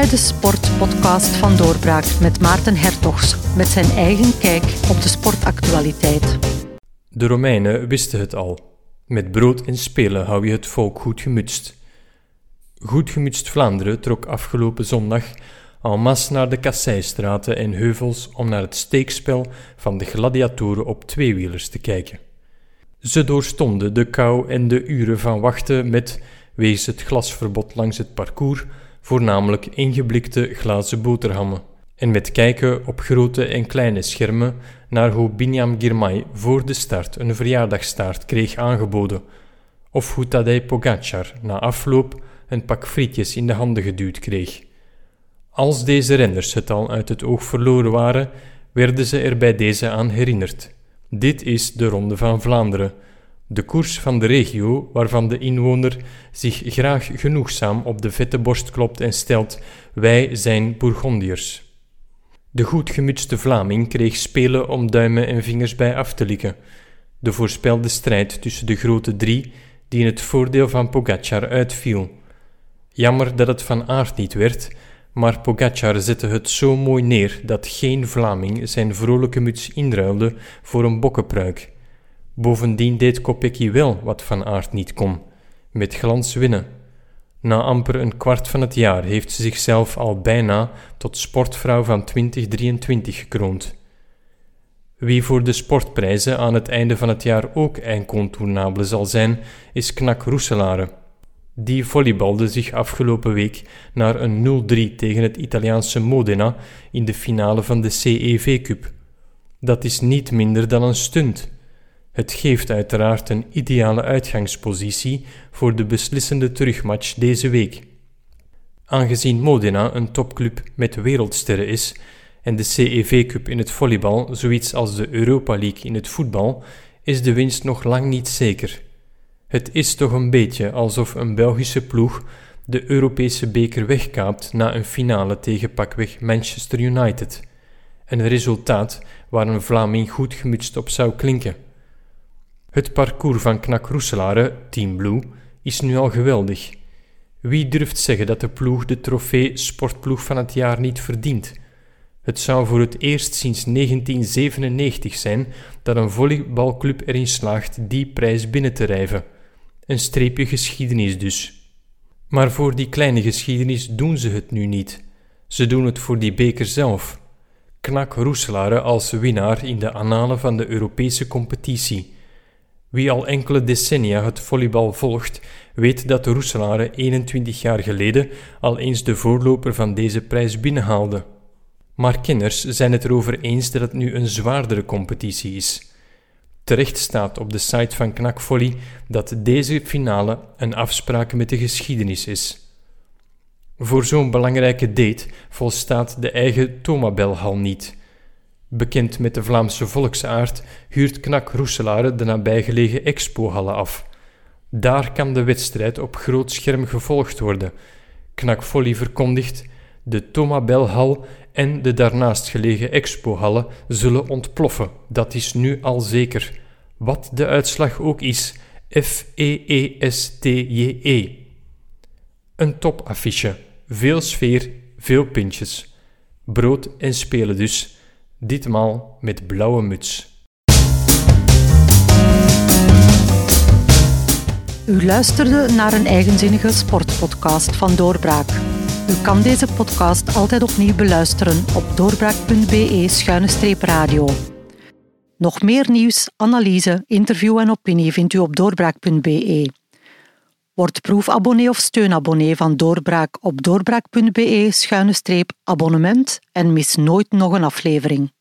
bij de Sportpodcast van Doorbraak met Maarten Hertogs met zijn eigen kijk op de sportactualiteit. De Romeinen wisten het al. Met brood en spelen hou je het volk goed gemutst. Goed gemutst Vlaanderen trok afgelopen zondag en masse naar de Kasseistraten en heuvels om naar het steekspel van de gladiatoren op tweewielers te kijken. Ze doorstonden de kou en de uren van wachten met, wegens het glasverbod langs het parcours, voornamelijk ingeblikte glazen boterhammen. En met kijken op grote en kleine schermen naar hoe Binyam Girmay voor de start een verjaardagstaart kreeg aangeboden, of hoe Tadej Pogacar na afloop een pak frietjes in de handen geduwd kreeg. Als deze renners het al uit het oog verloren waren, werden ze er bij deze aan herinnerd. Dit is de Ronde van Vlaanderen, de koers van de regio waarvan de inwoner zich graag genoegzaam op de vette borst klopt en stelt: Wij zijn Bourgondiërs. De goed gemutste Vlaming kreeg spelen om duimen en vingers bij af te likken. De voorspelde strijd tussen de grote drie, die in het voordeel van Pogacar uitviel. Jammer dat het van aard niet werd, maar Pogacar zette het zo mooi neer dat geen Vlaming zijn vrolijke muts inruilde voor een bokkenpruik. Bovendien deed Kopecky wel wat Van Aert niet kon: met glans winnen. Na amper een kwart van het jaar heeft ze zichzelf al bijna tot sportvrouw van 2023 gekroond. Wie voor de sportprijzen aan het einde van het jaar ook incontournabele zal zijn, is Knak Roeselare. Die volleybalde zich afgelopen week naar een 0-3 tegen het Italiaanse Modena in de finale van de CEV Cup. Dat is niet minder dan een stunt. Het geeft uiteraard een ideale uitgangspositie voor de beslissende terugmatch deze week. Aangezien Modena een topclub met wereldsterren is en de CEV Cup in het volleybal zoiets als de Europa League in het voetbal, is de winst nog lang niet zeker. Het is toch een beetje alsof een Belgische ploeg de Europese beker wegkaapt na een finale tegen pakweg Manchester United. Een resultaat waar een Vlaming goed gemutst op zou klinken. Het parcours van Knak Roeselare, Team Blue, is nu al geweldig. Wie durft zeggen dat de ploeg de trofee Sportploeg van het jaar niet verdient? Het zou voor het eerst sinds 1997 zijn dat een volleybalclub erin slaagt die prijs binnen te rijven. Een streepje geschiedenis dus. Maar voor die kleine geschiedenis doen ze het nu niet. Ze doen het voor die beker zelf. Knak Roeselare als winnaar in de annalen van de Europese competitie. Wie al enkele decennia het volleybal volgt, weet dat de Roeselare 21 jaar geleden al eens de voorloper van deze prijs binnenhaalde. Maar kenners zijn het erover eens dat het nu een zwaardere competitie is. Terecht staat op de site van Knak Volley dat deze finale een afspraak met de geschiedenis is. Voor zo'n belangrijke date volstaat de eigen Tomabelhal niet. Bekend met de Vlaamse volksaard huurt Knak Roeselare de nabijgelegen expohallen af. Daar kan de wedstrijd op groot scherm gevolgd worden. Knak Volley verkondigt: de Tomabelhal en de daarnaast gelegen expohallen zullen ontploffen. Dat is nu al zeker. Wat de uitslag ook is, F-E-E-S-T-J-E. Een topaffiche, veel sfeer, veel puntjes. Brood en spelen dus, ditmaal met blauwe muts. U luisterde naar een eigenzinnige sportpodcast van Doorbraak. U kan deze podcast altijd opnieuw beluisteren op doorbraak.be-radio. Nog meer nieuws, analyse, interview en opinie vindt u op doorbraak.be. Word proefabonnee of steunabonnee van Doorbraak op doorbraak.be-abonnement en mis nooit nog een aflevering.